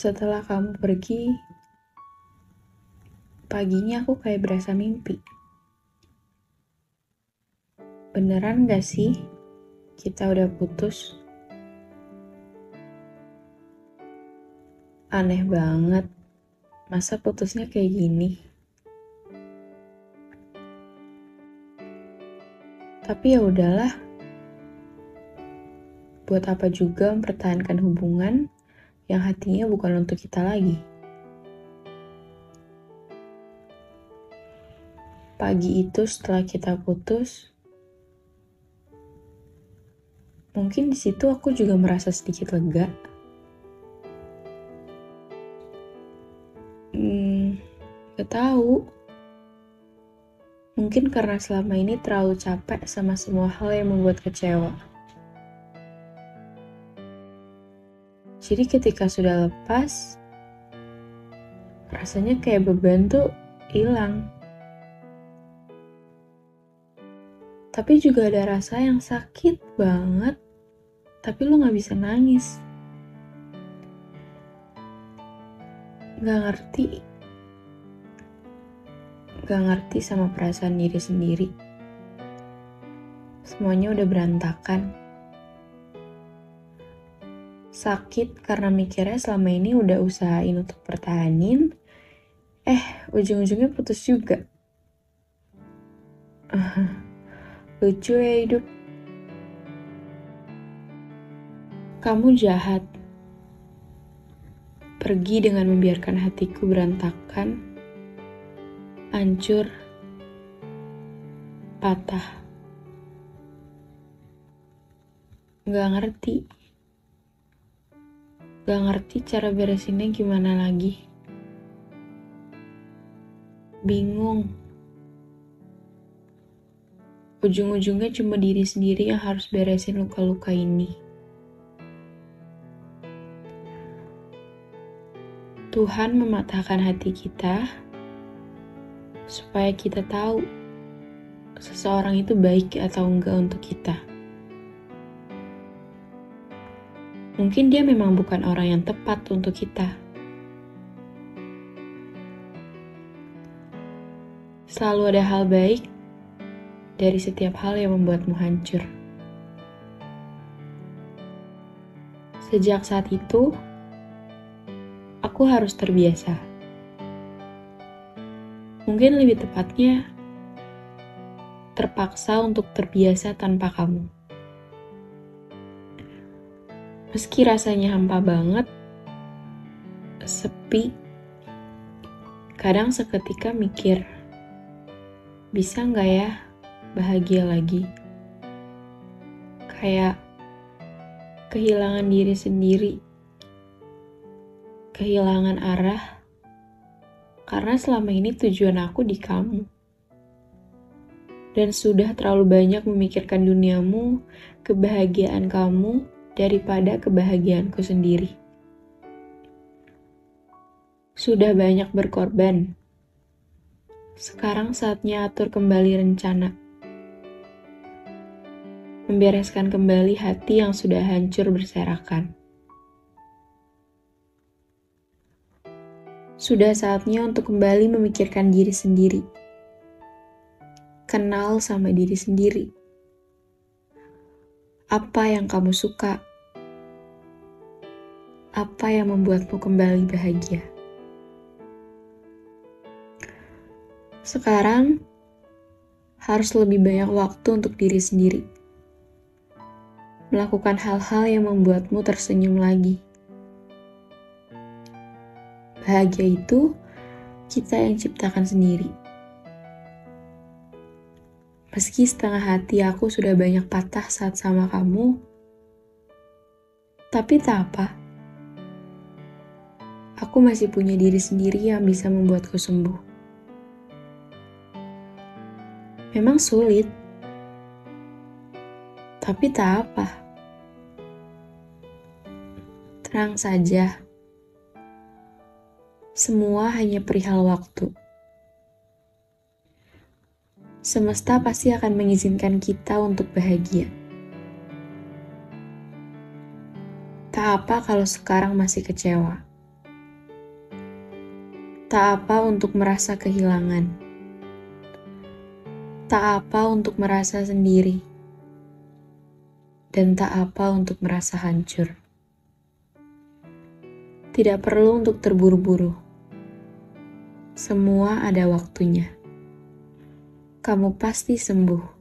Setelah kamu pergi, paginya aku kayak berasa mimpi. Beneran gak sih kita udah putus? Aneh banget, masa putusnya kayak gini? Tapi ya udahlah. Buat apa juga mempertahankan hubungan yang hatinya bukan untuk kita lagi? Pagi itu setelah kita putus, mungkin di situ aku juga merasa sedikit lega. Hmm, gak tahu. Mungkin karena selama ini terlalu capek sama semua hal yang membuat kecewa. Jadi ketika sudah lepas, rasanya kayak beban tuh hilang. Tapi juga ada rasa yang sakit banget, tapi lu gak bisa nangis. Gak ngerti gak ngerti sama perasaan diri sendiri. Semuanya udah berantakan. Sakit karena mikirnya selama ini udah usahain untuk pertahanin, eh ujung-ujungnya putus juga. Lucu ya hidup. Kamu jahat. Pergi dengan membiarkan hatiku berantakan hancur, patah. Gak ngerti. Gak ngerti cara beresinnya gimana lagi. Bingung. Ujung-ujungnya cuma diri sendiri yang harus beresin luka-luka ini. Tuhan mematahkan hati kita supaya kita tahu seseorang itu baik atau enggak untuk kita. Mungkin dia memang bukan orang yang tepat untuk kita. Selalu ada hal baik dari setiap hal yang membuatmu hancur. Sejak saat itu, aku harus terbiasa Mungkin lebih tepatnya, terpaksa untuk terbiasa tanpa kamu. Meski rasanya hampa banget, sepi, kadang seketika mikir, bisa nggak ya bahagia lagi? Kayak kehilangan diri sendiri, kehilangan arah, karena selama ini tujuan aku di kamu. Dan sudah terlalu banyak memikirkan duniamu, kebahagiaan kamu, daripada kebahagiaanku sendiri. Sudah banyak berkorban. Sekarang saatnya atur kembali rencana. Membereskan kembali hati yang sudah hancur berserakan. Sudah saatnya untuk kembali memikirkan diri sendiri. Kenal sama diri sendiri. Apa yang kamu suka? Apa yang membuatmu kembali bahagia? Sekarang harus lebih banyak waktu untuk diri sendiri. Melakukan hal-hal yang membuatmu tersenyum lagi Bahagia itu kita yang ciptakan sendiri. Meski setengah hati aku sudah banyak patah saat sama kamu, tapi tak apa. Aku masih punya diri sendiri yang bisa membuatku sembuh. Memang sulit, tapi tak apa. Terang saja semua hanya perihal waktu. Semesta pasti akan mengizinkan kita untuk bahagia. Tak apa kalau sekarang masih kecewa. Tak apa untuk merasa kehilangan. Tak apa untuk merasa sendiri. Dan tak apa untuk merasa hancur. Tidak perlu untuk terburu-buru. Semua ada waktunya. Kamu pasti sembuh.